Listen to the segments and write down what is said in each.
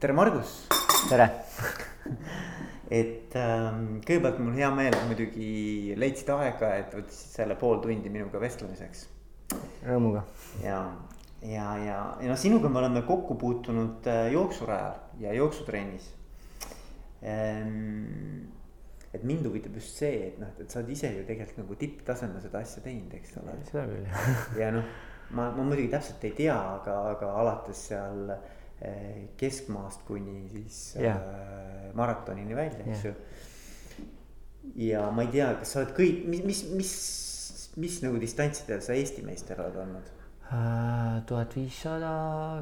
tere, Margus. tere et ähm, kõigepealt mul hea meel, et muidugi leidsid aega, et võtsid selle pool tundi minuga vestlemiseks. rõõmuga. ja, ja, ja, ja noh, sinuga me oleme kokku puutunud äh, jooksurajal ja jooksutrennis ehm, et mind huvitab just see, et noh, et sa oled ise ju tegelikult nagu tipptasemel seda asja teinud, eks ole. seda küll ja noh, ma, ma muidugi täpselt ei tea, aga, aga alates seal Eh, keskmaast kuni siis yeah. äh, maratonini välja, eks ju. ja ma ei tea, kas sa oled kõik, mis, mis, mis, mis nagu distantsidel sa Eesti meister oled olnud? Äh, tuhat viissada,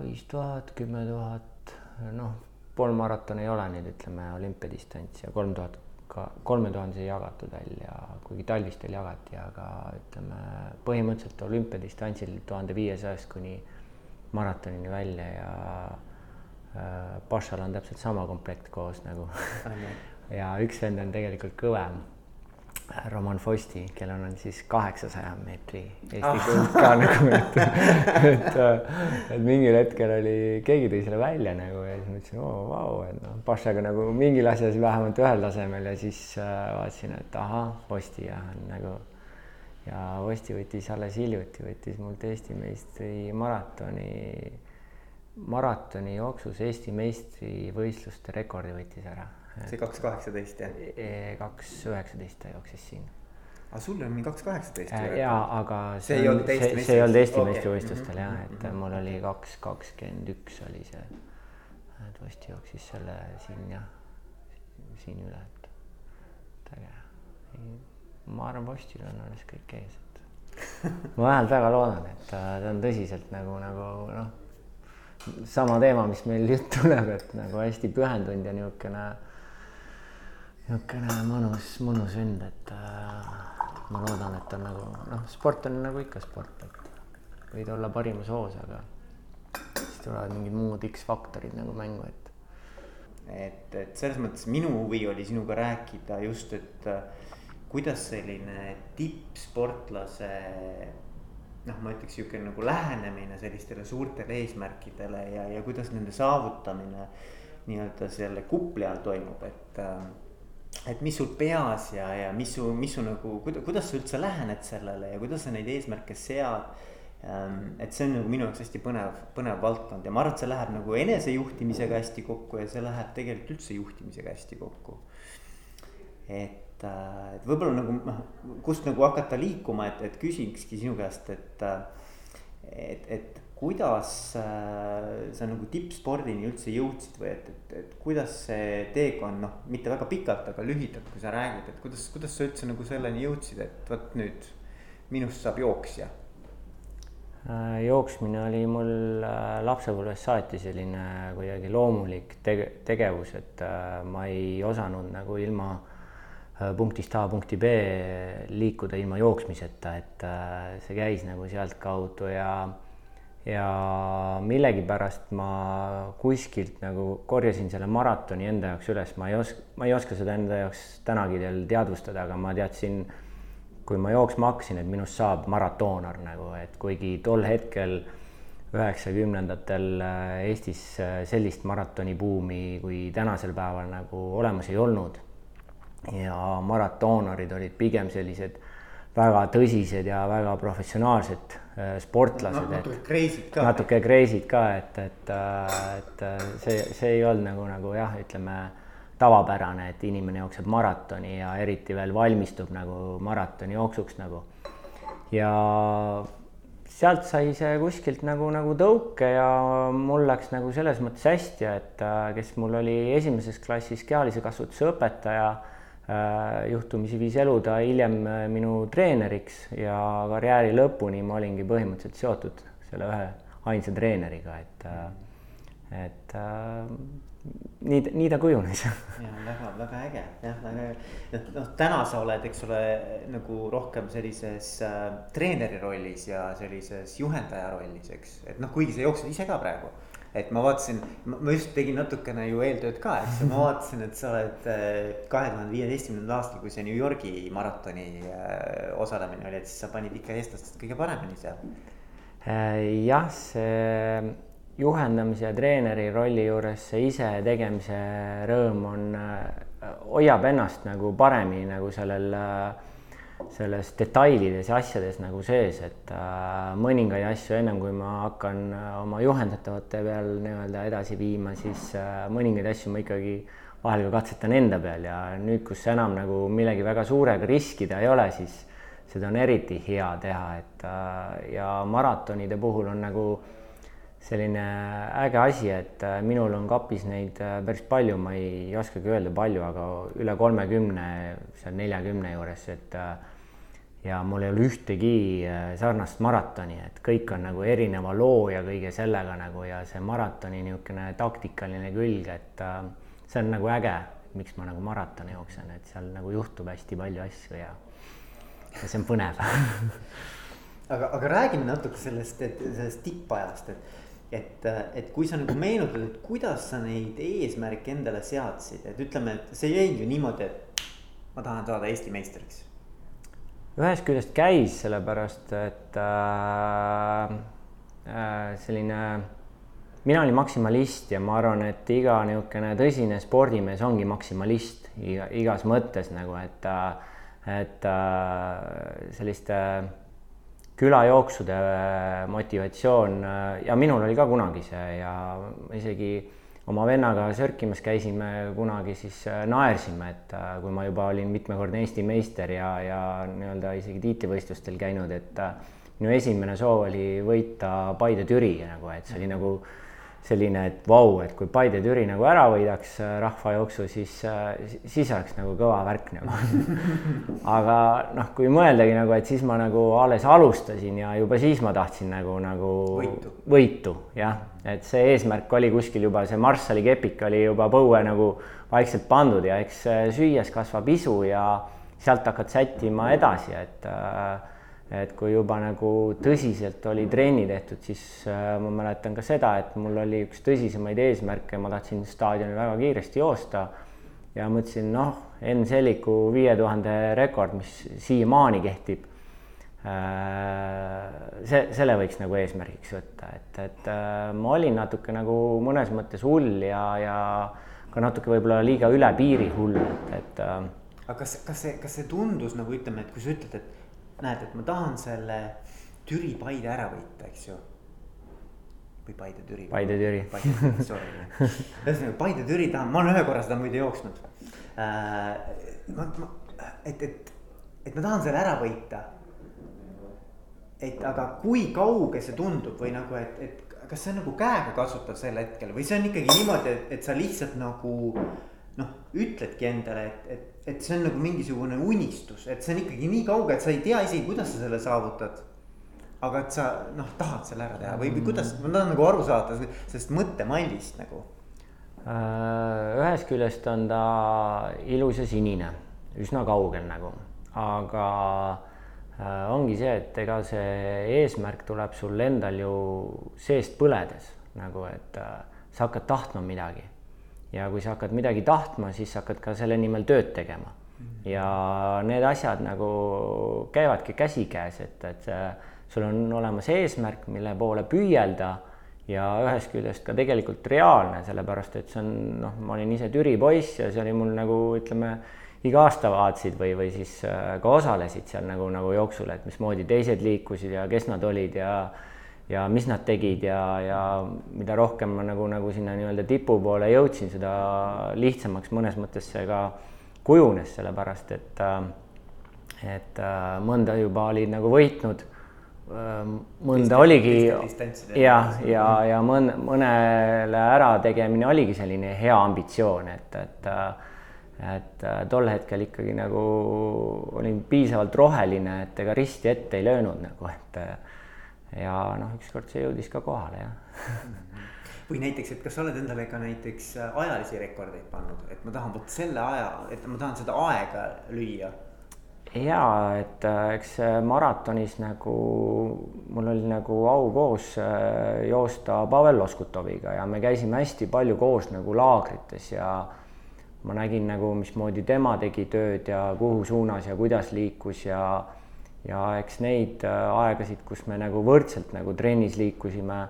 viis tuhat, kümme tuhat, noh, poolmaraton ei ole nüüd ütleme olümpiadistants ja kolm tuhat ka, kolme tuhandes ei jagatud välja, kuigi talvistel jagati, aga ütleme põhimõtteliselt olümpiadistantsil tuhande viiesajast kuni maratonini välja ja Pašal äh, on täpselt sama komplekt koos nagu ja üks vend on tegelikult kõvem. Roman Fosti, kellel on siis kaheksasaja meetri Eesti ah. kuld ka nagu, et, et, et mingil hetkel oli, keegi tõi selle välja nagu ja siis mõtlesin, oo vau, et noh, Pašaga nagu mingil asjas vähemalt ühel tasemel ja siis äh, vaatasin, et ahah, Fosti jah, nagu ja Vosti võttis alles hiljuti, võttis mult Eesti meistri maratoni maratoni jooksus Eesti meistrivõistluste rekordi võttis ära. see kaks kaheksateist jah? E, kaks üheksateist ta jooksis siin. aga sul on mingi kaks kaheksateist? jaa, aga see, see ei olnud Eesti meistrivõistlustel? see ei olnud Eesti okay. meistrivõistlustel jah, et mm -hmm. mul oli kaks kakskümmend üks oli see. et Vosti jooksis selle siin jah, siin üle, et, et äge. ma arvan, Vostil on alles kõik ees, et ma vähemalt väga loodan, et ta, ta on tõsiselt nagu, nagu noh sama teema, mis meil jutt tuleb, et nagu hästi pühendunud ja niisugune, niisugune mõnus, mõnus vend, et äh, ma loodan, et ta nagu noh, sport on nagu ikka sport, et võid olla parimas hoos, aga siis tulevad mingid muud X-faktorid nagu mängu, et. et, et selles mõttes minu huvi oli sinuga rääkida just, et äh, kuidas selline tippsportlase noh, ma ütleks sihuke nagu lähenemine sellistele suurtele eesmärkidele ja, ja kuidas nende saavutamine nii-öelda selle kupli all toimub, et äh, et mis sul peas ja, ja mis su, mis su nagu, kuidas sa üldse lähened sellele ja kuidas sa neid eesmärke sead. Ähm, et see on nagu minu jaoks hästi põnev, põnev valdkond ja ma arvan, et see läheb nagu enesejuhtimisega hästi kokku ja see läheb tegelikult üldse juhtimisega hästi kokku. et et, äh, et võib-olla nagu noh, kust nagu hakata liikuma, et, et küsikski sinu käest, et. Äh, et, et kuidas äh, sa nagu tippspordini üldse jõudsid või et, et, et kuidas see teekond noh, mitte väga pikalt, aga lühidalt, kui sa räägid, et kuidas, kuidas sa üldse nagu selleni jõudsid, et vot nüüd minust saab jooksja jooksmine oli mul lapsepõlvest saati selline kuidagi loomulik tege tegevus, et ma ei osanud nagu ilma punktist A punkti B liikuda ilma jooksmiseta, et äh, see käis nagu sealtkaudu ja ja millegipärast ma kuskilt nagu korjasin selle maratoni enda jaoks üles, ma ei oska, ma ei oska seda enda jaoks tänagi veel teadvustada, aga ma teadsin, kui ma jooksma hakkasin, et minust saab maratoonor nagu, et kuigi tol hetkel üheksakümnendatel äh, Eestis sellist maratonibuumi kui tänasel päeval nagu olemas ei olnud ja maratoonarid olid pigem sellised väga tõsised ja väga professionaalsed äh, sportlased no,. natuke crazy'd ka. natuke crazy'd ka, et, et, äh, et äh, see, see ei olnud nagu, nagu jah, ütleme tavapärane, et inimene jookseb maratoni ja eriti veel valmistub nagu maratoni jooksuks nagu. ja sealt sai see kuskilt nagu, nagu tõuke ja mul läks nagu selles mõttes hästi, et kes mul oli esimeses klassis kehalise kasvatuse õpetaja juhtumisi viis elu ta hiljem äh, minu treeneriks ja karjääri lõpuni ma olingi põhimõtteliselt seotud selle ühe ainsa treeneriga, et, äh, et nii, nii ta kujunes. ja väga, väga äge jah, väga äge. noh, täna sa oled, eks ole, nagu rohkem sellises äh, treeneri rollis ja sellises juhendaja rollis, eks, et noh, kuigi sa jooksed ise ka praegu et ma vaatasin, ma just tegin natukene ju eeltööd ka, eks ma vaatasin, et sa oled äh, kahe tuhande viieteistkümnendal aastal, kui see New Yorgi maratoni äh, osalemine oli, et siis sa panid ikka eestlastest kõige paremini seal. Äh, jah, see juhendamise ja treeneri rolli juures see ise tegemise rõõm on, hoiab ennast nagu paremini nagu sellel, selles detailides ja asjades nagu sees, et mõningaid asju ennem kui ma hakkan oma juhendatavate peal nii-öelda edasi viima, siis mõningaid asju ma ikkagi vahel ka katsetan enda peal ja nüüd, kus enam nagu millegi väga suurega riskida ei ole, siis seda on eriti hea teha, et ja maratonide puhul on nagu selline äge asi, et minul on kapis neid päris palju, ma ei oskagi öelda palju, aga üle kolmekümne, seal neljakümne juures, et ja mul ei ole ühtegi sarnast maratoni, et kõik on nagu erineva loo ja kõige sellega nagu ja see maratoni niisugune taktikaline külg, et see on nagu äge, miks ma nagu maratoni jooksen, et seal nagu juhtub hästi palju asju ja, ja see on põnev. Aga, aga räägime natuke sellest, et sellest tippajast, et, et, et kui sa nagu meenutad, et kuidas sa neid eesmärke endale seadsid, et ütleme, et see ei jäi ju niimoodi, et ma tahan saada Eesti meistriks. ühest küljest käis, sellepärast et äh, äh, selline mina olin maksimalist ja ma arvan, et iga niisugune tõsine spordimees ongi maksimalist iga, igas mõttes nagu, et, et selliste külajooksude motivatsioon ja minul oli ka kunagi see ja isegi oma vennaga sörkimas käisime kunagi, siis naersime, et kui ma juba olin mitmekordne Eesti meister ja, ja nii-öelda isegi tiitlivõistlustel käinud, et minu esimene soov oli võita Paide-Türi nagu, et see oli nagu selline, et vau, et kui Paide-Türi nagu ära võidaks äh, rahvajooksu, siis, äh, siis oleks nagu kõva värk nagu. Aga noh, kui mõeldagi nagu, et siis ma nagu alles alustasin ja juba siis ma tahtsin nagu, nagu võitu, võitu, jah, et see eesmärk oli kuskil juba, see marssali kepik oli juba põue nagu vaikselt pandud ja eks äh, süües kasvab isu ja sealt hakkad sättima edasi, et äh, et kui juba nagu tõsiselt oli trenni tehtud, siis äh, ma mäletan ka seda, et mul oli üks tõsisemaid eesmärke, ma tahtsin staadionil väga kiiresti joosta ja mõtlesin, noh, Enn Selliku viie tuhande rekord, mis siiamaani kehtib äh,. see, selle võiks nagu eesmärgiks võtta, et, et äh, ma olin natuke nagu mõnes mõttes hull ja, ja ka natuke võib-olla liiga üle piiri hull, et, et aga kas, kas see, kas see tundus nagu ütleme, et kui sa ütled, et näed, et ma tahan selle Türi Paide ära võita, eks ju. või Paide-Türi. Paide-Türi. Paide, sorry. ühesõnaga Paide-Türi tahan, ma olen ühe korra seda muide jooksnud äh,. ma, ma, et, et, et ma tahan selle ära võita. et aga kui kauge see tundub või nagu, et, et kas see on nagu käegakatsutav sel hetkel või see on ikkagi niimoodi, et, et sa lihtsalt nagu noh, ütledki endale, et, et et see on nagu mingisugune unistus, et see on ikkagi nii kauge, et sa ei tea isegi, kuidas sa selle saavutad. aga et sa noh, tahad selle ära teha või, või kuidas, ma tahan nagu aru saada sellest mõttemallist nagu. Äh, ühest küljest on ta ilus ja sinine, üsna kaugel nagu, aga äh, ongi see, et ega see eesmärk tuleb sul endal ju seest põledes nagu, et äh, sa hakkad tahtma midagi ja kui sa hakkad midagi tahtma, siis hakkad ka selle nimel tööd tegema. ja need asjad nagu käivadki käsikäes, et, et sul on olemas eesmärk, mille poole püüelda ja ühest küljest ka tegelikult reaalne, sellepärast et see on noh, ma olin ise Türi poiss ja see oli mul nagu ütleme, iga aasta vaatasid või, või siis äh, ka osalesid seal nagu, nagu jooksul, et mismoodi teised liikusid ja kes nad olid ja ja mis nad tegid ja, ja mida rohkem ma nagu, nagu sinna nii-öelda tipu poole jõudsin, seda lihtsamaks mõnes mõttes see ka kujunes, sellepärast et, et mõnda juba olid nagu võitnud. mõnda oligi ja, ja, ja mõn-, mõnele ärategemine oligi selline hea ambitsioon, et, et et tol hetkel ikkagi nagu olin piisavalt roheline, et ega risti ette ei löönud nagu, et ja noh, ükskord see jõudis ka kohale, jah või näiteks, et kas sa oled endale ka näiteks äh, ajalisi rekordeid pannud, et ma tahan vot selle aja, et ma tahan seda aega lüüa? ja et äh, eks maratonis nagu mul oli nagu au koos äh, joosta Pavel Loskutoviga ja me käisime hästi palju koos nagu laagrites ja ma nägin nagu, mismoodi tema tegi tööd ja kuhu suunas ja kuidas liikus ja ja eks neid äh, aegasid, kus me nagu võrdselt nagu trennis liikusime,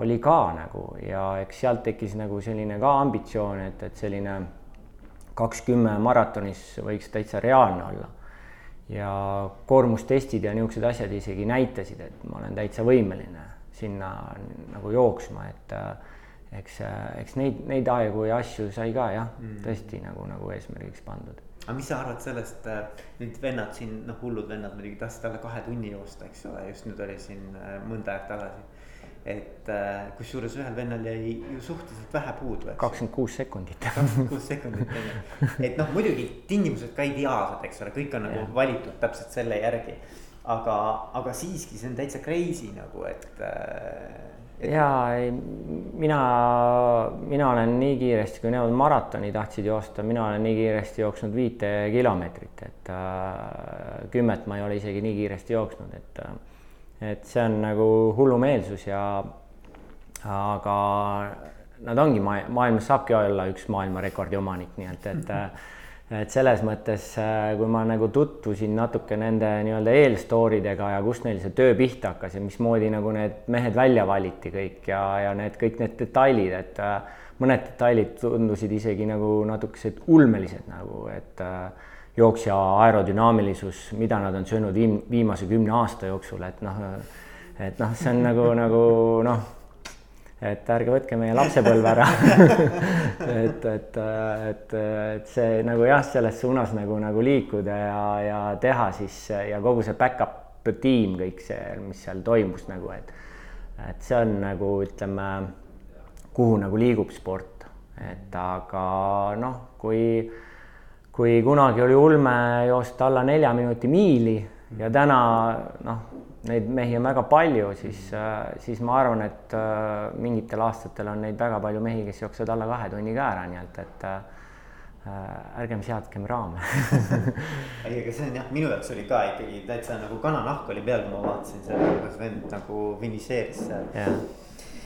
oli ka nagu ja eks sealt tekkis nagu selline ka ambitsioon, et, et selline kakskümmend maratonis võiks täitsa reaalne olla. ja koormustestid ja niisugused asjad isegi näitasid, et ma olen täitsa võimeline sinna nagu jooksma, et eks, eks neid, neid aegu ja asju sai ka jah mm., tõesti nagu, nagu eesmärgiks pandud aga mis sa arvad sellest, äh, nüüd vennad siin, noh, hullud vennad muidugi tahtsid alla kahe tunni joosta, eks ole, just nüüd oli siin äh, mõnda aega tagasi. et äh, kusjuures ühel vennal jäi ju suhteliselt vähe puudu. kakskümmend kuus sekundit. kakskümmend kuus sekundit on ju, et noh, muidugi tingimused ka ideaalsed, eks ole, kõik on nagu yeah. valitud täpselt selle järgi. aga, aga siiski see on täitsa crazy nagu, et ja mina, mina olen nii kiiresti, kui nemad maratoni tahtsid joosta, mina olen nii kiiresti jooksnud viite kilomeetrit, et äh, kümmet ma ei ole isegi nii kiiresti jooksnud, et äh, et see on nagu hullumeelsus ja aga nad ongi ma-, maailmas saabki olla üks maailmarekordi omanik, nii et, et äh, et selles mõttes, äh, kui ma nagu tutvusin natuke nende nii-öelda eelstory dega ja kust neil see töö pihta hakkas ja mismoodi nagu need mehed välja valiti kõik ja, ja need kõik need detailid, et äh, mõned detailid tundusid isegi nagu natukesed ulmelised nagu, et äh, jooksja aerodünaamilisus, mida nad on söönud viim-, viimase kümne aasta jooksul, et noh, et noh, see on nagu, nagu noh et ärge võtke meie lapsepõlve ära. Et, et, et, et see nagu jah, selles suunas nagu, nagu liikuda ja, ja teha siis ja kogu see back-up tiim, kõik see, mis seal toimus nagu, et et see on nagu ütleme, kuhu nagu liigub sport, et aga noh, kui kui kunagi oli ulme joosta alla nelja minuti miili ja täna noh, neid mehi on väga palju, siis, äh, siis ma arvan, et äh, mingitel aastatel on neid väga palju mehi, kes jooksevad alla kahe tunni ka ära, nii et, et äh, ärgem seadkem raame. Ei, aga see on jah, minu jaoks oli ka ikkagi täitsa nagu kananahk oli peal, kui ma vaatasin seda, kuidas vend nagu finišeeris seal. jah,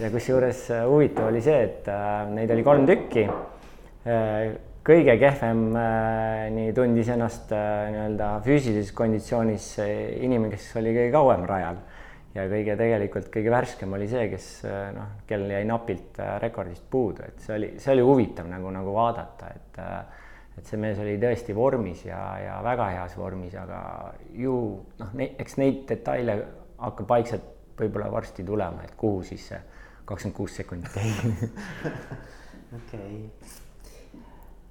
ja kusjuures huvitav oli see, et äh, neid oli kolm tükki. Äh, kõige kehvem äh, tundis ennast äh, nii-öelda füüsilises konditsioonis inimene, kes oli kõige kauem rajal. Ja kõige tegelikult kõige värskem oli see, kes äh, noh, kellel jäi napilt rekordist puudu, et see oli, see oli huvitav nagu, nagu vaadata, et et see mees oli tõesti vormis ja, ja väga heas vormis, aga ju noh, eks neid detaile hakkab vaikselt võib-olla varsti tulema, et kuhu siis see kakskümmend kuus sekundit jäi. okei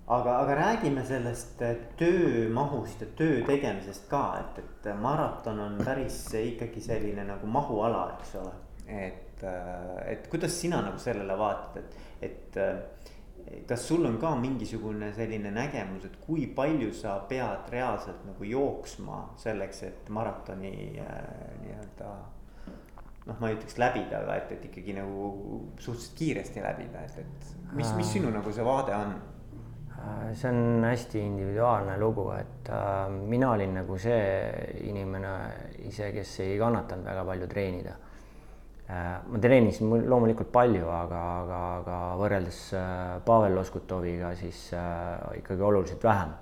aga, aga räägime sellest äh, töömahust ja töö tegemisest ka, et, et maraton on päris ikkagi selline nagu mahuala, eks ole. et, äh, et kuidas sina nagu sellele vaatad, et, et äh, kas sul on ka mingisugune selline nägemus, et kui palju sa pead reaalselt nagu jooksma selleks, et maratoni äh, nii-öelda noh, ma ei ütleks läbida, aga et, et ikkagi nagu suhteliselt kiiresti läbida, et, et mis, mis sinu nagu see vaade on? Äh, see on hästi individuaalne lugu, et äh, mina olin nagu see inimene ise, kes ei kannatanud väga palju treenida äh,. ma treenisin loomulikult palju, aga, aga, aga võrreldes äh, Pavel Loskutoviga siis äh, ikkagi oluliselt vähem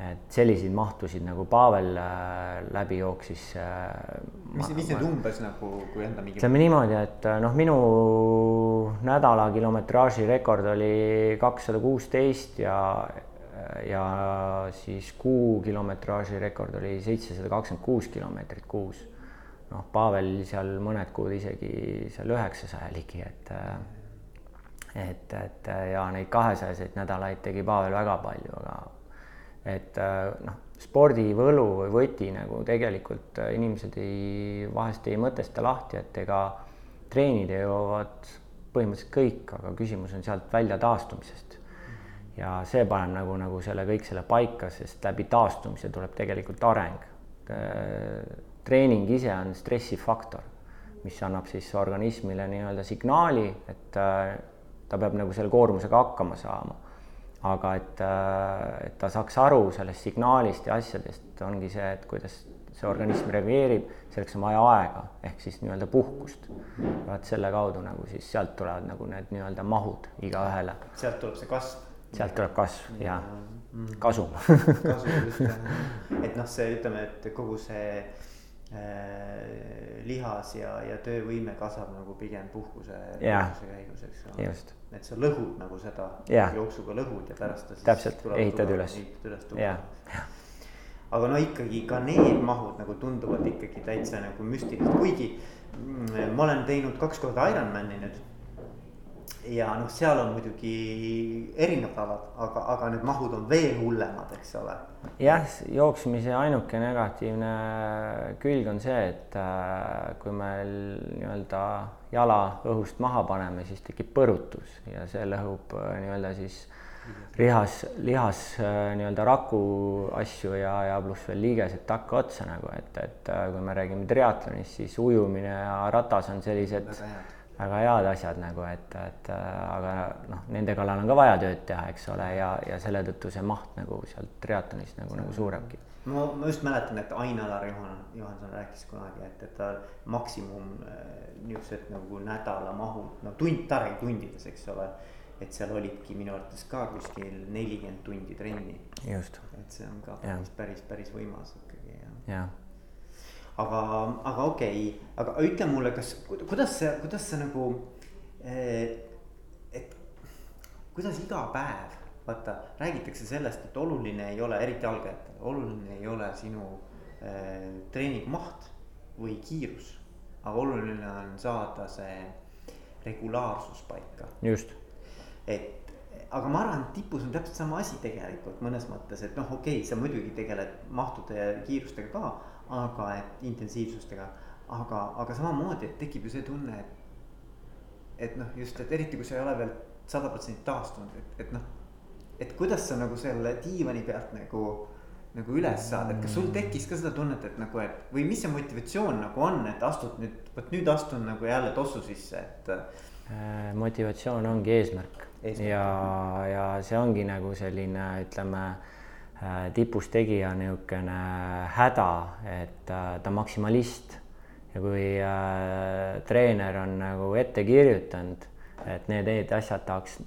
et selliseid mahtusid nagu Pavel äh, läbi jooksis. Äh, mis, mis need umbes nagu, kui anda mingi. ütleme niimoodi, et äh, noh, minu nädala kilometraaži rekord oli kakssada kuusteist ja, ja siis kuu kilometraaži rekord oli seitsesada kakskümmend kuus kilomeetrit kuus. noh, Pavel seal mõned kuud isegi seal üheksasaja ligi, et et, et ja neid kahesajaseid nädalaid tegi Pavel väga palju, aga et äh, noh, spordivõlu või võti nagu tegelikult äh, inimesed ei, vahest ei mõtesta lahti, et ega treenida jõuavad põhimõtteliselt kõik, aga küsimus on sealt välja taastumisest. ja see paneb nagu, nagu selle kõik selle paika, sest läbi taastumise tuleb tegelikult areng. Äh, treening ise on stressifaktor, mis annab siis organismile nii-öelda signaali, et ta peab nagu selle koormusega hakkama saama aga et, äh, et ta saaks aru sellest signaalist ja asjadest, ongi see, et kuidas see organism reageerib, selleks on vaja aega ehk siis nii-öelda puhkust. vaat selle kaudu nagu siis sealt tulevad nagu need nii-öelda mahud igaühele. sealt tuleb see kasv. sealt tuleb kasv ja, ja kasum kasum just et noh, see ütleme, et kogu see lihas ja, ja töövõime kasvab nagu pigem puhkuse, puhkuse käigus, eks ole. et sa lõhud nagu seda Jaa. jooksuga lõhud ja pärast ta siis. Täpselt, ehitad üles. ehitad üles tugevamaks. aga no ikkagi ka need mahud nagu tunduvad ikkagi täitsa nagu müstilised, kuigi mm, ma olen teinud kaks korda Ironmani nüüd. Ja noh, seal on muidugi erinevad alad, aga, aga need mahud on veel hullemad, eks ole. jah, jooksmise ainuke negatiivne külg on see, et äh, kui me nii-öelda jala õhust maha paneme, siis tekib põrutus ja see lõhub äh, nii-öelda siis lihas, lihas äh, nii-öelda raku asju ja, ja pluss veel liigesed takkaotsa nagu, et, et kui me räägime triatlonist, siis ujumine ja ratas on sellised väga head. Väga head asjad nagu, et, et äh, aga noh, nende kallal on ka vaja tööd teha, eks ole, ja, ja selle tõttu see maht nagu sealt triatlonist nagu, nagu suurebki. ma, ma just mäletan, et Ain-Alar Juhan, Johanson rääkis kunagi, et, et ta maksimum äh, niisugused nagu nädalamahud, no tund, ta räägib tundides, eks ole. et seal olidki minu arvates ka kuskil nelikümmend tundi trenni, just, et see on ka päris, päris, päris võimas ikkagi jah. jah. Aga, aga okei okay., aga ütle mulle, kas, kuidas see, kuidas see nagu eh, et kuidas iga päev, vaata, räägitakse sellest, et oluline ei ole, eriti algajatele, oluline ei ole sinu eh, treeningu maht või kiirus. aga oluline on saada see regulaarsus paika, just, et aga ma arvan, et tipus on täpselt sama asi tegelikult mõnes mõttes, et noh, okei okay,, sa muidugi tegeled mahtude ja kiirustega ka, aga et intensiivsustega. aga, aga samamoodi, et tekib ju see tunne, et, et noh, just, et eriti kui sa ei ole veel sada protsenti taastunud, et, et noh. et kuidas sa nagu selle diivani pealt nagu, nagu üles saad, et kas sul tekkis ka seda tunnet, et nagu, et või mis see motivatsioon nagu on, et astud nüüd, vot nüüd astun nagu jälle tossu sisse, et Äh, motivatsioon ongi eesmärk, Eesmärk. ja, ja see ongi nagu selline, ütleme tipus tegija niisugune häda, et äh, ta on maksimalist ja kui äh, treener on nagu ette kirjutanud, et need, need asjad tahaks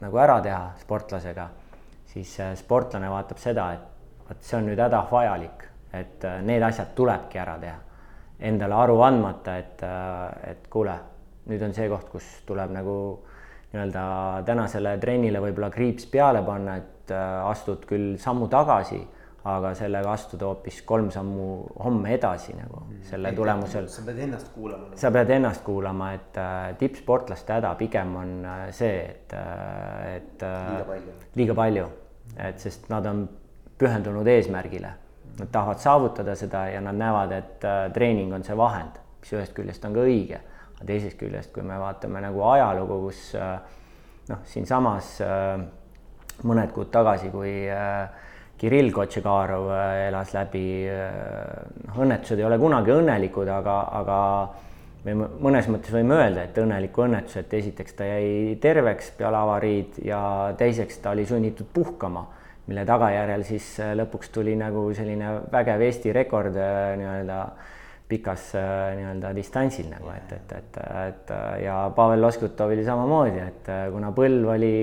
nagu ära teha sportlasega, siis äh, sportlane vaatab seda, et vot see on nüüd hädavajalik, et äh, need asjad tulebki ära teha. Endale aru andmata, et, et kuule, nüüd on see koht, kus tuleb nagu nii-öelda tänasele trennile võib-olla kriips peale panna, et äh, astud küll sammu tagasi, aga sellega astuda hoopis kolm sammu homme edasi nagu selle tulemusel sa pead ennast kuulama. sa pead ennast kuulama, et äh, tippsportlaste häda pigem on äh, see, et et Liiga palju. liiga palju, et sest nad on pühendunud eesmärgile. Nad tahavad saavutada seda ja nad näevad, et treening on see vahend, mis ühest küljest on ka õige, aga teisest küljest, kui me vaatame nagu ajalugu, kus noh, siinsamas äh, mõned kuud tagasi, kui äh, Kirill Kotšekarov äh, elas läbi, noh, õnnetused ei ole kunagi õnnelikud, aga, aga me mõ- mõnes mõttes võime öelda, et õnneliku õnnetuse, et esiteks ta jäi terveks peale avariid ja teiseks ta oli sunnitud puhkama, mille tagajärjel siis äh, lõpuks tuli nagu selline vägev Eesti rekord äh, nii-öelda pikas äh, nii-öelda distantsil nagu, et, et, et, et ja Pavel Loskutovil samamoodi, et äh, kuna põlv oli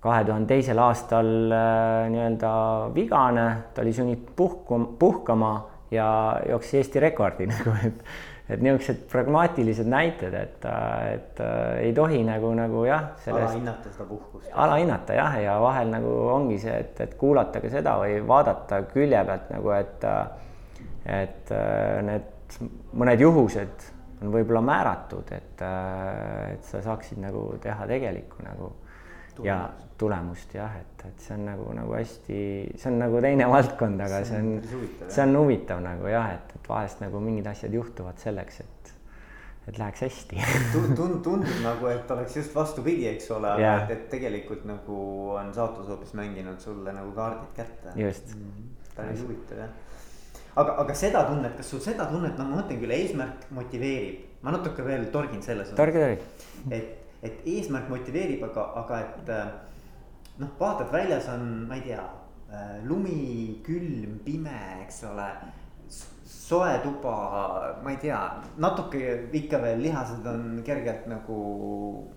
kahe tuhande teisel aastal äh, nii-öelda vigane, ta oli sunnitud puhkuma, puhkama ja jooksis Eesti rekordi nagu, et et niisugused pragmaatilised näited, et, et äh, ei tohi nagu, nagu jah, alahinnata seda puhkust. alahinnata jah, ja vahel nagu ongi see, et, et kuulata ka seda või vaadata külje pealt nagu, et et äh, need mõned juhused on võib-olla määratud, et, äh, et sa saaksid nagu teha tegelikku nagu ja tulemust jah, et, et see on nagu, nagu hästi, see on nagu teine valdkond, aga see on, see on huvitav nagu jah, et, et vahest nagu mingid asjad juhtuvad selleks, et, et läheks hästi. Tund-, tund-, tundub nagu, et oleks just vastupidi, eks ole, aga et, et tegelikult nagu on saatus hoopis mänginud sulle nagu kaardid kätte. just, päris huvitav jah. aga, aga seda tunnet, kas sul seda tunnet, no ma mõtlen küll, eesmärk motiveerib, ma natuke veel torgin selles torge torgi, et, et eesmärk motiveerib, aga, aga et äh, noh, vaatad väljas on, ma ei tea, lumi, külm, pime, eks ole. soe tuba, ma ei tea, natuke ikka veel lihased on kergelt nagu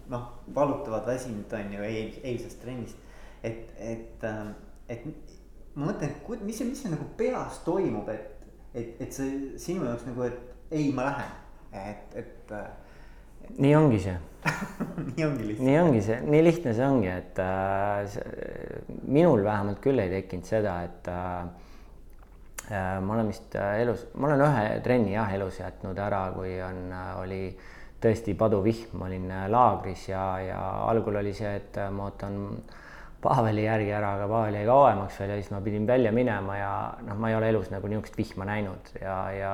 noh, valutavad, väsinud on ju eil, eilsest trennist. et, et, äh, et ma mõtlen, mis see, mis see nagu peas toimub, et, et, et see sinu jaoks nagu, et ei, ma lähen, et, et, et.... nii ongi see nii ongi lihtsalt. nii ongi see, nii lihtne see ongi, et äh, minul vähemalt küll ei tekkinud seda, et äh, äh ma olen vist äh, elus, ma olen ühe trenni jah elus jätnud ära, kui on, äh, oli tõesti paduvihm, ma olin laagris ja, ja algul oli see, et ma ootan Paveli järgi ära, aga Pavel jäi kauemaks veel ja siis ma pidin välja minema ja noh, ma ei ole elus nagu niisugust vihma näinud ja, ja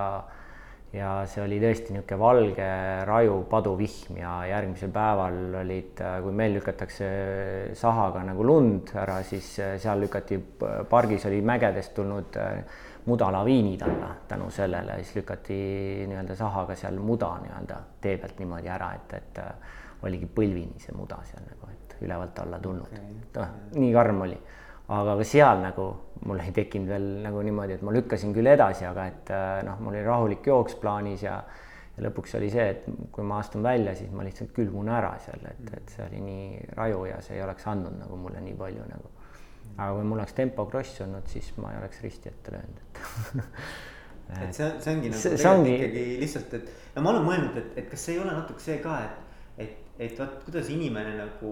ja see oli tõesti niisugune valge raju paduvihm ja järgmisel päeval olid, kui meil lükatakse sahaga nagu lund ära, siis seal lükati, pargis oli mägedest tulnud mudalaviinid alla tänu sellele, siis lükati nii-öelda sahaga seal muda nii-öelda tee pealt niimoodi ära, et, et oligi põlvini see muda seal nagu, et ülevalt alla tulnud. Okay.. noh, nii karm oli. Aga ka seal nagu mul ei tekkinud veel nagu niimoodi, et ma lükkasin küll edasi, aga et äh, noh, mul oli rahulik jooks plaanis ja ja lõpuks oli see, et kui ma astun välja, siis ma lihtsalt külmun ära seal, et, et see oli nii raju ja see ei oleks andnud nagu mulle nii palju nagu. aga kui mul oleks tempo kross olnud, siis ma ei oleks risti ette löönud, et et see, see ongi nagu see, see ongi... ikkagi lihtsalt, et no ma olen mõelnud, et, et kas see ei ole natuke see ka, et et vot kuidas inimene nagu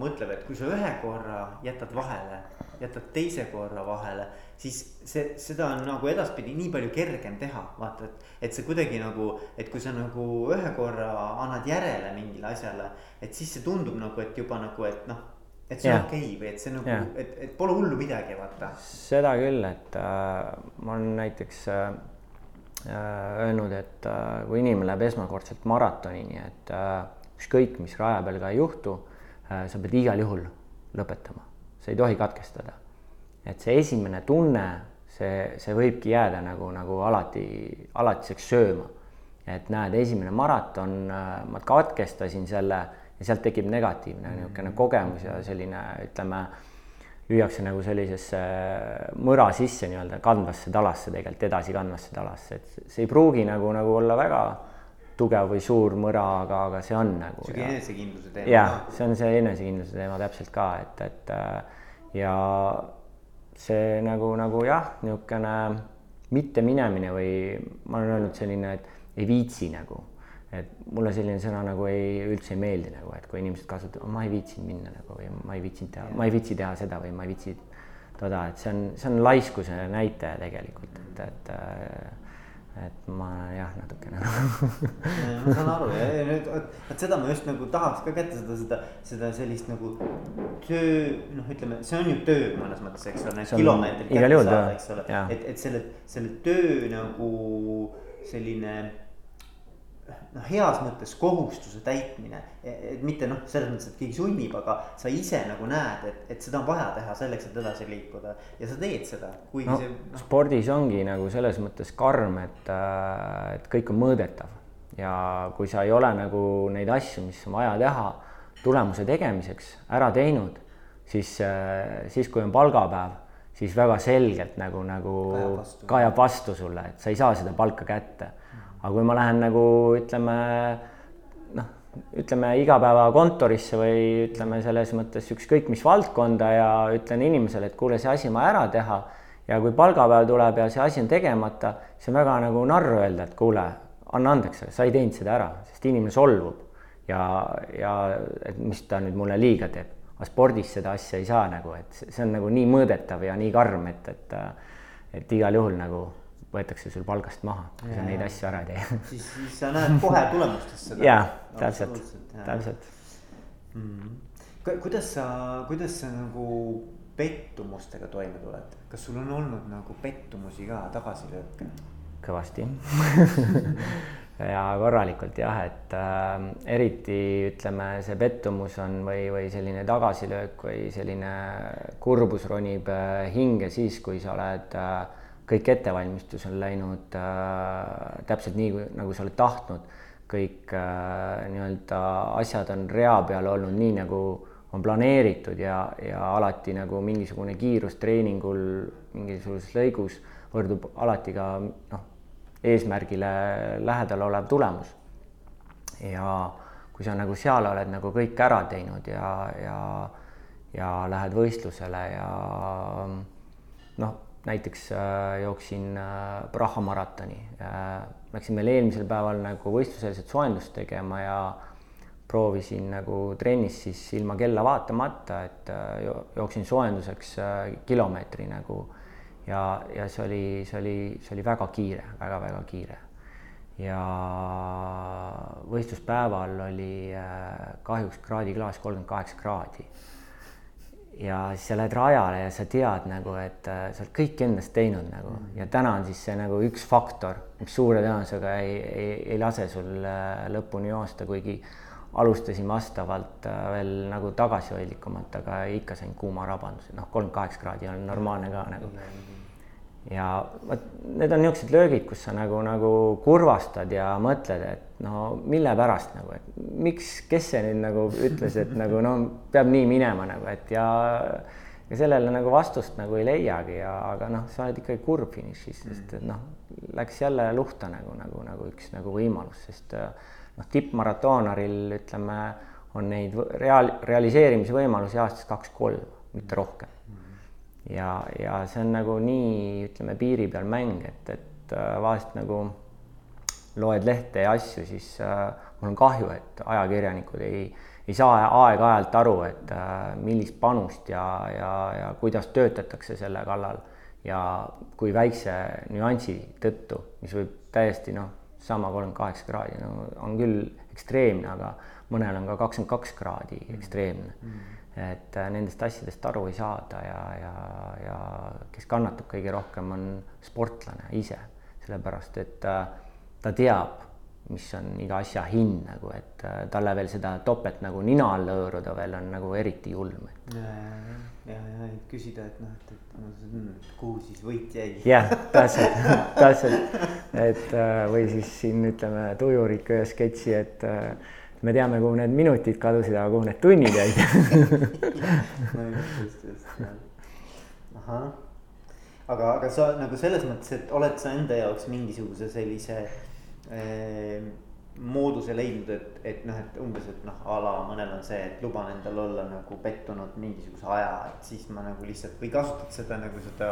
mõtleb, et kui sa ühe korra jätad vahele, jätad teise korra vahele, siis see, seda on nagu edaspidi nii palju kergem teha, vaata, et. et see kuidagi nagu, et kui sa nagu ühe korra annad järele mingile asjale, et siis see tundub nagu, et juba nagu, et noh et see on okei okay või et see nagu, et, et pole hullu midagi, vaata. seda küll, et äh, ma olen näiteks äh, äh öelnud, et äh, kui inimene läheb esmakordselt maratonini, et äh, ükskõik, mis raja peal ka ei juhtu, äh, sa pead igal juhul lõpetama, sa ei tohi katkestada. et see esimene tunne, see, see võibki jääda nagu, nagu alati, alatiseks sööma. et näed, esimene maraton, äh, ma katkestasin selle ja sealt tekib negatiivne niisugune kogemus ja selline, ütleme, lüüakse nagu sellisesse mõra sisse nii-öelda kandvasse talasse tegelikult, edasi kandvasse talasse, et see ei pruugi nagu, nagu olla väga tugev või suur mõra, aga, aga see on nagu. sihuke enesekindluse teema. jah, see on see enesekindluse teema täpselt ka, et, et äh, ja see nagu, nagu jah, niisugune mitte minemine või ma olen öelnud selline, et ei viitsi nagu, et mulle selline sõna nagu ei, üldse ei meeldi nagu, et kui inimesed kasutavad, ma ei viitsinud minna nagu või ma ei viitsinud teha, ma ei viitsi teha seda või ma ei viitsi toda, et see on, see on laiskuse näitaja tegelikult, et, et äh, et ma jah, natukene. Ma saan aru ja, ja nüüd vot, seda ma just nagu tahaks ka kätte seda, seda, seda sellist nagu töö, noh, ütleme, see on ju töö mõnes mõttes, eks ole, need kilomeetrid kätte saada, eks ole, et, et selle, selle töö nagu selline noh, heas mõttes kohustuse täitmine, et mitte noh, selles mõttes, et keegi sunnib, aga sa ise nagu näed, et, et seda on vaja teha selleks, et edasi liikuda. Ja sa teed seda, kuigi no, see no.. spordis ongi nagu selles mõttes karm, et, äh, et kõik on mõõdetav. Ja kui sa ei ole nagu neid asju, mis on vaja teha tulemuse tegemiseks ära teinud, siis, äh, siis kui on palgapäev, siis väga selgelt nagu, nagu kajab vastu. kajab vastu sulle, et sa ei saa seda palka kätte aga kui ma lähen nagu ütleme noh, ütleme igapäevakontorisse või ütleme selles mõttes ükskõik mis valdkonda ja ütlen inimesele, et kuule, see asi on vaja ära teha ja kui palgapäev tuleb ja see asi on tegemata, siis on väga nagu narr öelda, et kuule, anna andeks, sa ei teinud seda ära, sest inimene solvub ja, ja et mis ta nüüd mulle liiga teeb. aga spordis seda asja ei saa nagu, et see on nagu nii mõõdetav ja nii karm, et, et et igal juhul nagu võetakse sul palgast maha, kui sa neid asju ära ei tee. Siis, siis sa näed kohe tulemustest seda. jaa, täpselt, täpselt. Mm.. kuidas sa, kuidas sa nagu pettumustega toime tuled, kas sul on olnud nagu pettumusi ka, tagasilööke? kõvasti. Ja korralikult jah, et äh, eriti ütleme, see pettumus on või, või selline tagasilöök või selline kurbus ronib äh, hinge siis, kui sa oled äh, kõik ettevalmistus on läinud äh, täpselt nii, nagu sa oled tahtnud. kõik äh, nii-öelda asjad on rea peal olnud nii, nagu on planeeritud ja, ja alati nagu mingisugune kiirus treeningul mingisuguses lõigus võrdub alati ka noh, eesmärgile lähedal olev tulemus. ja kui sa nagu seal oled nagu kõik ära teinud ja, ja, ja lähed võistlusele ja noh näiteks äh, jooksin äh, Praha maratoni äh,. Läksin veel eelmisel päeval nagu võistluseelset soojendust tegema ja proovisin nagu trennis siis ilma kella vaatamata, et äh, jooksin soojenduseks äh, kilomeetri nagu ja, ja see oli, see oli, see oli väga kiire väga,, väga-väga kiire. ja võistluspäeval oli äh, kahjuks kraadiklaas kolmkümmend kaheksa kraadi ja siis sa lähed rajale ja sa tead nagu, et äh, sa oled kõik endast teinud nagu mm -hmm. ja täna on siis see nagu üks faktor, mis suure tõenäosusega ei, ei, ei lase sul äh, lõpuni joosta, kuigi alustasime vastavalt äh, veel nagu tagasihoidlikumalt, aga ikka sain kuuma rabanduse, noh, kolmkümmend kaheksa kraadi on normaalne ka nagu mm. -hmm ja vot need on niisugused löögid, kus sa nagu, nagu kurvastad ja mõtled, et no mille pärast nagu, et miks, kes see nüüd nagu ütles, et nagu no peab nii minema nagu, et ja ja sellele nagu vastust nagu ei leiagi ja, aga noh, sa oled ikkagi kurb finišis, sest et noh, läks jälle luhta nagu, nagu, nagu üks nagu võimalus, sest noh, tippmaratoonaril ütleme, on neid reaal-, realiseerimise võimalusi aastas kaks-kolm, mitte rohkem ja, ja see on nagu nii, ütleme, piiri peal mäng, et, et äh, vahest nagu loed lehte ja asju, siis äh, mul on kahju, et ajakirjanikud ei, ei saa aeg-ajalt aru, et äh, millist panust ja, ja, ja kuidas töötatakse selle kallal ja kui väikse nüansi tõttu, mis võib täiesti noh, sama kolmkümmend kaheksa kraadi, no on küll ekstreemne, aga mõnel on ka kakskümmend kaks kraadi ekstreemne mm. -hmm et äh, nendest asjadest aru ei saada ja, ja, ja kes kannatab kõige rohkem, on sportlane ise, sellepärast et äh, ta teab, mis on iga asja hind nagu, et äh, talle veel seda topelt nagu nina all hõõruda veel on nagu eriti julm. ja, ja, ja, ja, et küsida, et noh, et, et no, kuhu siis võit jäi. jah, täpselt, täpselt, et või siis siin ütleme Tujuriku ühe sketši, et me teame, kuhu need minutid kadusid, aga kuhu need tunnid jäid no just, just, jah. ahah, aga, aga sa nagu selles mõttes, et oled sa enda jaoks mingisuguse sellise eh, mooduse leidnud, et, et noh, et umbes, et noh, a la mõnel on see, et luban endal olla nagu pettunud mingisuguse aja, et siis ma nagu lihtsalt või kasutad seda nagu seda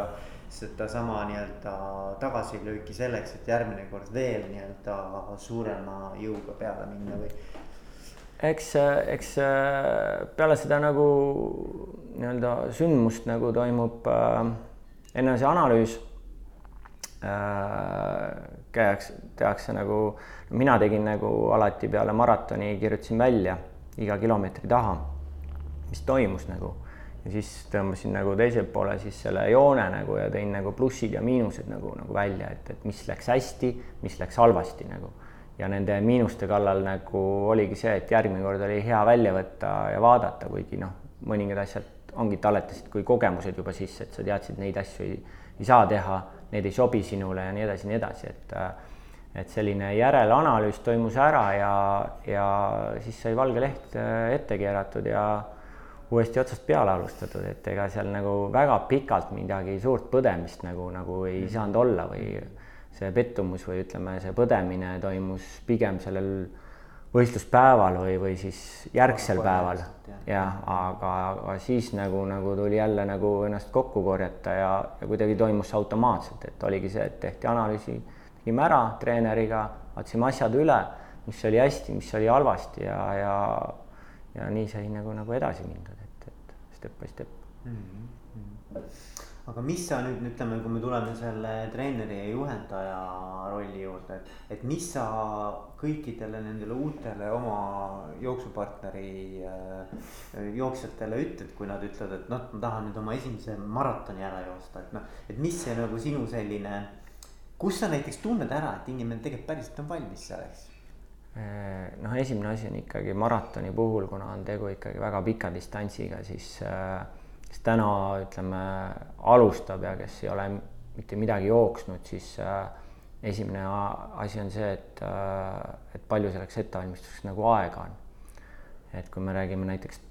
sedasama nii-öelda tagasilööki selleks, et järgmine kord veel nii-öelda suurema jõuga peale minna või eks, eks äh, peale seda nagu nii-öelda sündmust nagu toimub äh, enne see analüüs äh,. käiakse, tehakse nagu, mina tegin nagu alati peale maratoni, kirjutasin välja iga kilomeetri taha, mis toimus nagu ja siis tõmbasin nagu teiselt poole siis selle joone nagu ja tõin nagu plussid ja miinused nagu, nagu välja, et, et mis läks hästi, mis läks halvasti nagu ja nende miinuste kallal nagu oligi see, et järgmine kord oli hea välja võtta ja vaadata, kuigi noh, mõningad asjad ongi, talletasid kui kogemused juba sisse, et sa teadsid, neid asju ei, ei saa teha, need ei sobi sinule ja nii edasi, nii edasi, et et selline järelanalüüs toimus ära ja, ja siis sai valge leht äh, ette keeratud ja uuesti otsast peale alustatud, et ega seal nagu väga pikalt midagi suurt põdemist nagu, nagu ei saanud olla või see pettumus või ütleme, see põdemine toimus pigem sellel võistluspäeval või, või siis järgsel päeval. jah, aga, aga siis nagu, nagu tuli jälle nagu ennast kokku korjata ja, ja kuidagi toimus see automaatselt, et oligi see, et tehti analüüsi, tegime ära treeneriga, vaatasime asjad üle, mis oli hästi, mis oli halvasti ja, ja, ja nii sai nagu, nagu edasi mindud, et, et step by step mm. -hmm aga mis sa nüüd ütleme, kui me tuleme selle treeneri ja juhendaja rolli juurde, et, et mis sa kõikidele nendele uutele oma jooksupartneri äh, jooksjatele ütled, kui nad ütlevad, et noh, ma tahan nüüd oma esimese maratoni ära joosta, et noh, et mis see nagu sinu selline. kus sa näiteks tunned ära, et inimene tegelikult päriselt on valmis selleks? Äh, noh, esimene asi on ikkagi maratoni puhul, kuna on tegu ikkagi väga pika distantsiga, siis äh, täna ütleme, alustab ja kes ei ole mitte midagi jooksnud, siis äh, esimene asi on see, et, äh, et palju selleks ettevalmistuseks nagu aega on. et kui me räägime näiteks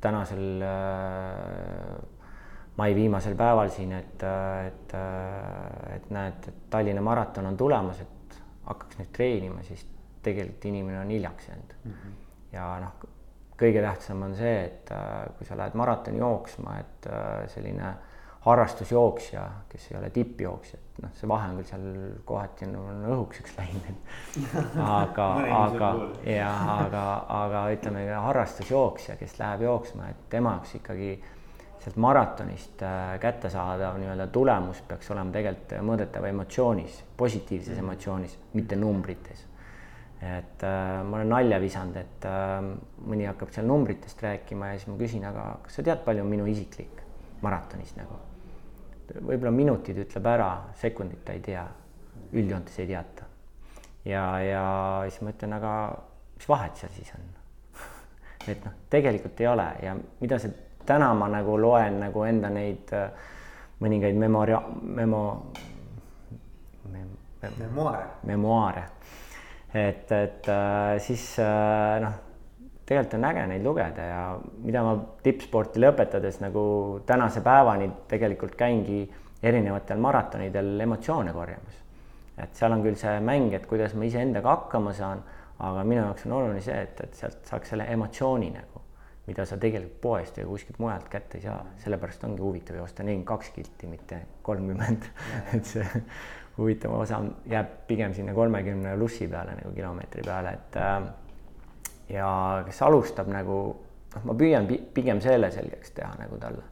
tänasel äh, mai viimasel päeval siin, et, et, et näed, et Tallinna maraton on tulemas, et hakkaks nüüd treenima, siis tegelikult inimene on hiljaks jäänud mm. -hmm. ja noh, kõige tähtsam on see, et äh, kui sa lähed maratoni jooksma, et äh, selline harrastusjooksja, kes ei ole tippjooksja, et noh, see vahe on küll seal kohati on, on õhukeseks läinud, aga aga jah, aga, aga ütleme harrastusjooksja, kes läheb jooksma, et tema jaoks ikkagi sealt maratonist äh, kätte saadav nii-öelda tulemus peaks olema tegelikult mõõdetav emotsioonis, positiivses mm. emotsioonis, mitte numbrites. Et äh, ma olen nalja visanud, et äh, mõni hakkab seal numbritest rääkima ja siis ma küsin, aga kas sa tead, palju on minu isiklik maratonis nagu? võib-olla minutid ütleb ära, sekundit ta ei tea, üldjoontes ei teata. ja, ja siis ma ütlen, aga mis vahet seal siis on et noh, tegelikult ei ole ja mida see täna ma nagu loen nagu enda neid äh, mõningaid memoria-, memo mem,. memuaare. memuaare. Et, et äh, siis äh, noh, tegelikult on äge neid lugeda ja mida ma tippsporti lõpetades nagu tänase päevani tegelikult käingi erinevatel maratonidel emotsioone korjamas. et seal on küll see mäng, et kuidas ma iseendaga hakkama saan, aga minu jaoks on oluline see, et, et sealt saaks selle emotsiooni nagu mida sa tegelikult poest ja kuskilt mujalt kätte ei saa, sellepärast ongi huvitav joosta nelikümmend kaks kilti, mitte kolmkümmend. et see huvitav osa jääb pigem sinna kolmekümne plussi peale nagu kilomeetri peale, et äh, ja kes alustab nagu noh, ma püüan pigem selle selgeks teha nagu talle,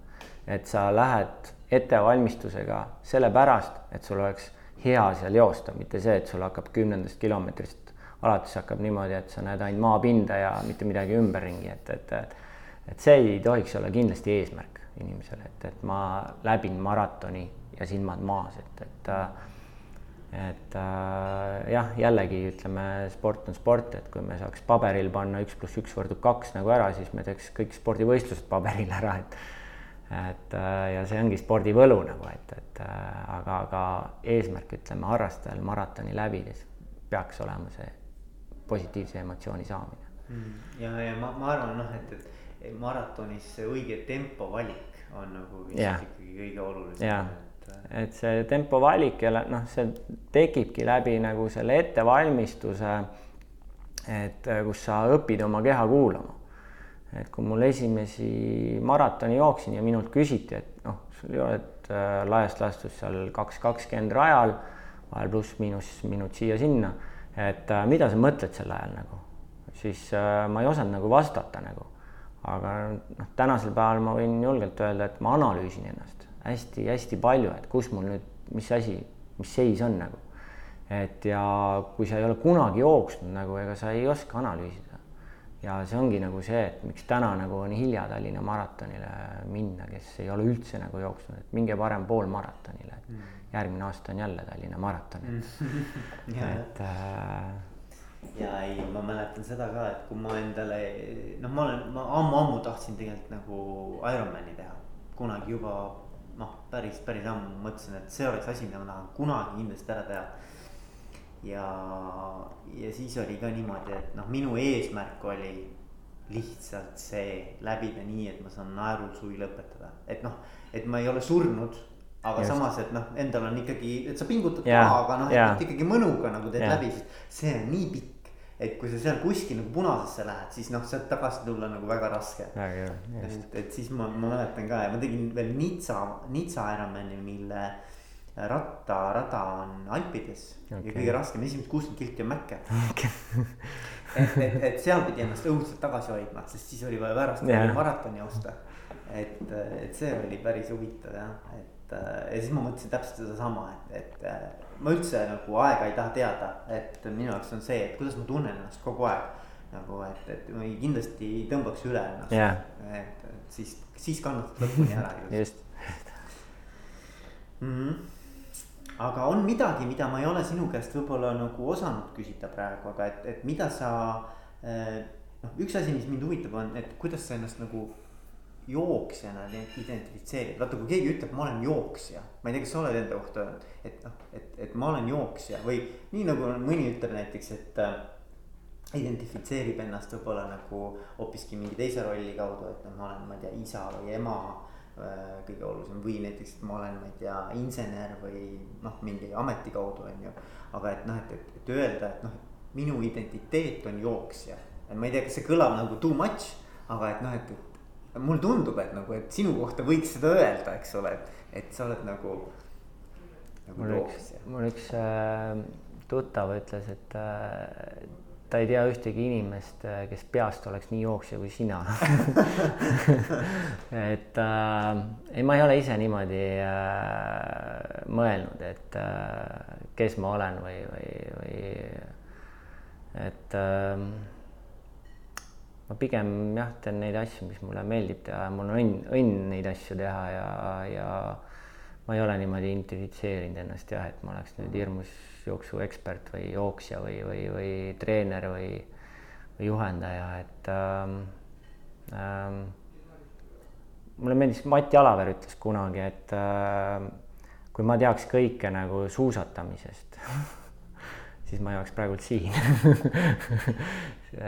et sa lähed ettevalmistusega sellepärast, et sul oleks hea seal joosta, mitte see, et sul hakkab kümnendast kilomeetrist alates hakkab niimoodi, et sa näed ainult maapinda ja mitte midagi ümberringi, et, et, et see ei tohiks olla kindlasti eesmärk inimesele, et, et ma läbin maratoni ja silmad maas, et, et et äh, jah, jällegi ütleme, sport on sport, et kui me saaks paberil panna üks pluss üks võrdub kaks nagu ära, siis me teeks kõik spordivõistlused paberil ära, et et äh, ja see ongi spordi võlu nagu, et, et äh, aga, aga eesmärk, ütleme, harrastajal maratoni läbides peaks olema see positiivse emotsiooni saamine. Mm.. ja, ja ma, ma arvan noh, et, et maratonis õige tempo valik on nagu vist yeah. ikkagi kõige olulisem. Yeah.. Et, et see tempo valik ja noh, see tekibki läbi nagu selle ettevalmistuse. et äh, kus sa õpid oma keha kuulama. et kui mul esimesi maratoni jooksin ja minult küsiti, et noh, sul ei ole äh, laias laastus seal kaks kakskümmend rajal, vahel pluss-miinus minut siia-sinna et äh, mida sa mõtled sel ajal nagu, siis äh, ma ei osanud nagu vastata nagu. aga noh, tänasel päeval ma võin julgelt öelda, et ma analüüsin ennast hästi-hästi palju, et kus mul nüüd, mis asi, mis seis on nagu. et ja kui sa ei ole kunagi jooksnud nagu, ega sa ei oska analüüsida. ja see ongi nagu see, et miks täna nagu on hilja Tallinna maratonile minna, kes ei ole üldse nagu jooksnud, et minge parem poolmaratonile mm. järgmine aasta on jälle Tallinna maraton. Et äh.... ja ei, ma mäletan seda ka, et kui ma endale, noh, ma olen, ma ammu-ammu tahtsin tegelikult nagu Ironmani teha, kunagi juba noh, päris, päris ammu mõtlesin, et see oleks asi, mida ma tahan kunagi kindlasti ära teha. ja, ja siis oli ka niimoodi, et noh, minu eesmärk oli lihtsalt see läbida nii, et ma saan naerul suvi lõpetada, et noh, et ma ei ole surnud aga Just. samas, et noh, endal on ikkagi, et sa pingutad yeah. ka, aga noh, et ikkagi mõnuga nagu teed yeah. läbi, sest see on nii pikk. Et kui sa seal kuskil nagu punasesse lähed, siis noh, sealt tagasi tulla nagu väga raske. et, et siis ma, ma mäletan ka ja ma tegin veel Nitsa, Nitsa Ironmani, mille rattarada on Alpides okay. ja kõige raskem, esimesed kuuskümmend kilti on mäkke okay. et, et, et seal pidi ennast õudselt tagasi hoidma, sest siis oli vaja pärast yeah. maratoni osta. et, et see oli päris huvitav jah, et ja siis ma mõtlesin täpselt sedasama, et, et ma üldse nagu aega ei taha teada, et minu jaoks on see, et kuidas ma tunnen ennast kogu aeg. nagu, et, et ma ei, kindlasti ei tõmbaks üle ennast yeah., et, et siis, siis kannatad lõpuni ära just mm. -hmm. aga on midagi, mida ma ei ole sinu käest võib-olla nagu osanud küsida praegu, aga et, et mida sa äh, noh, üks asi, mis mind huvitab, on, et kuidas sa ennast nagu jooksjana identifitseerid, vaata kui keegi ütleb, ma olen jooksja, ma ei tea, kas sa oled enda kohta öelnud, et noh, et, et ma olen jooksja või nii nagu mõni ütleb näiteks, et äh, identifitseerib ennast võib-olla nagu hoopiski mingi teise rolli kaudu, et noh, ma olen, ma ei tea, isa või ema äh, kõige olulisem või näiteks, et ma olen, ma ei tea, insener või noh, mingi ameti kaudu on ju. aga et noh, et, et, et öelda, et noh, minu identiteet on jooksja, et ma ei tea, kas see kõlab nagu too much, aga et noh, et, mulle tundub, et nagu, et sinu kohta võiks seda öelda, eks ole, et, et sa oled nagu, nagu mul üks, mul üks äh, tuttav ütles, et äh, ta ei tea ühtegi inimest, äh, kes peast oleks nii jooksja kui sina. Et äh, ei, ma ei ole ise niimoodi äh, mõelnud, et äh, kes ma olen või, või, või et äh, ma pigem jah, teen neid asju, mis mulle meeldib teha. Ja mul on õnn, õnn neid asju teha ja, ja ma ei ole niimoodi identifitseerinud ennast jah, et ma oleks nüüd hirmus jooksuekspert või jooksja või, või, või treener või, või juhendaja, et ähm, ähm, mulle meeldis, Mati Alaver ütles kunagi, et äh, kui ma teaks kõike nagu suusatamisest siis ma ei oleks praegult siin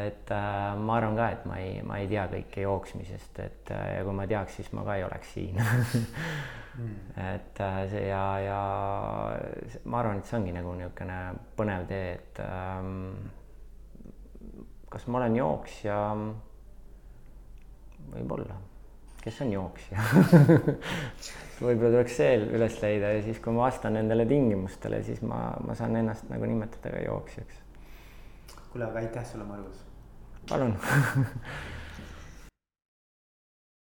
et äh, ma arvan ka, et ma ei, ma ei tea kõike jooksmisest, et äh, ja kui ma teaks, siis ma ka ei oleks siin mm. et äh, see ja, ja ma arvan, et see ongi nagu niisugune põnev tee, et ähm, kas ma olen jooksja? võib-olla, kes on jooksja võib-olla tuleks see üles leida ja siis, kui ma vastan nendele tingimustele, siis ma, ma saan ennast nagu nimetada ka jooksjaks. kuule, aga aitäh sulle, Margus. palun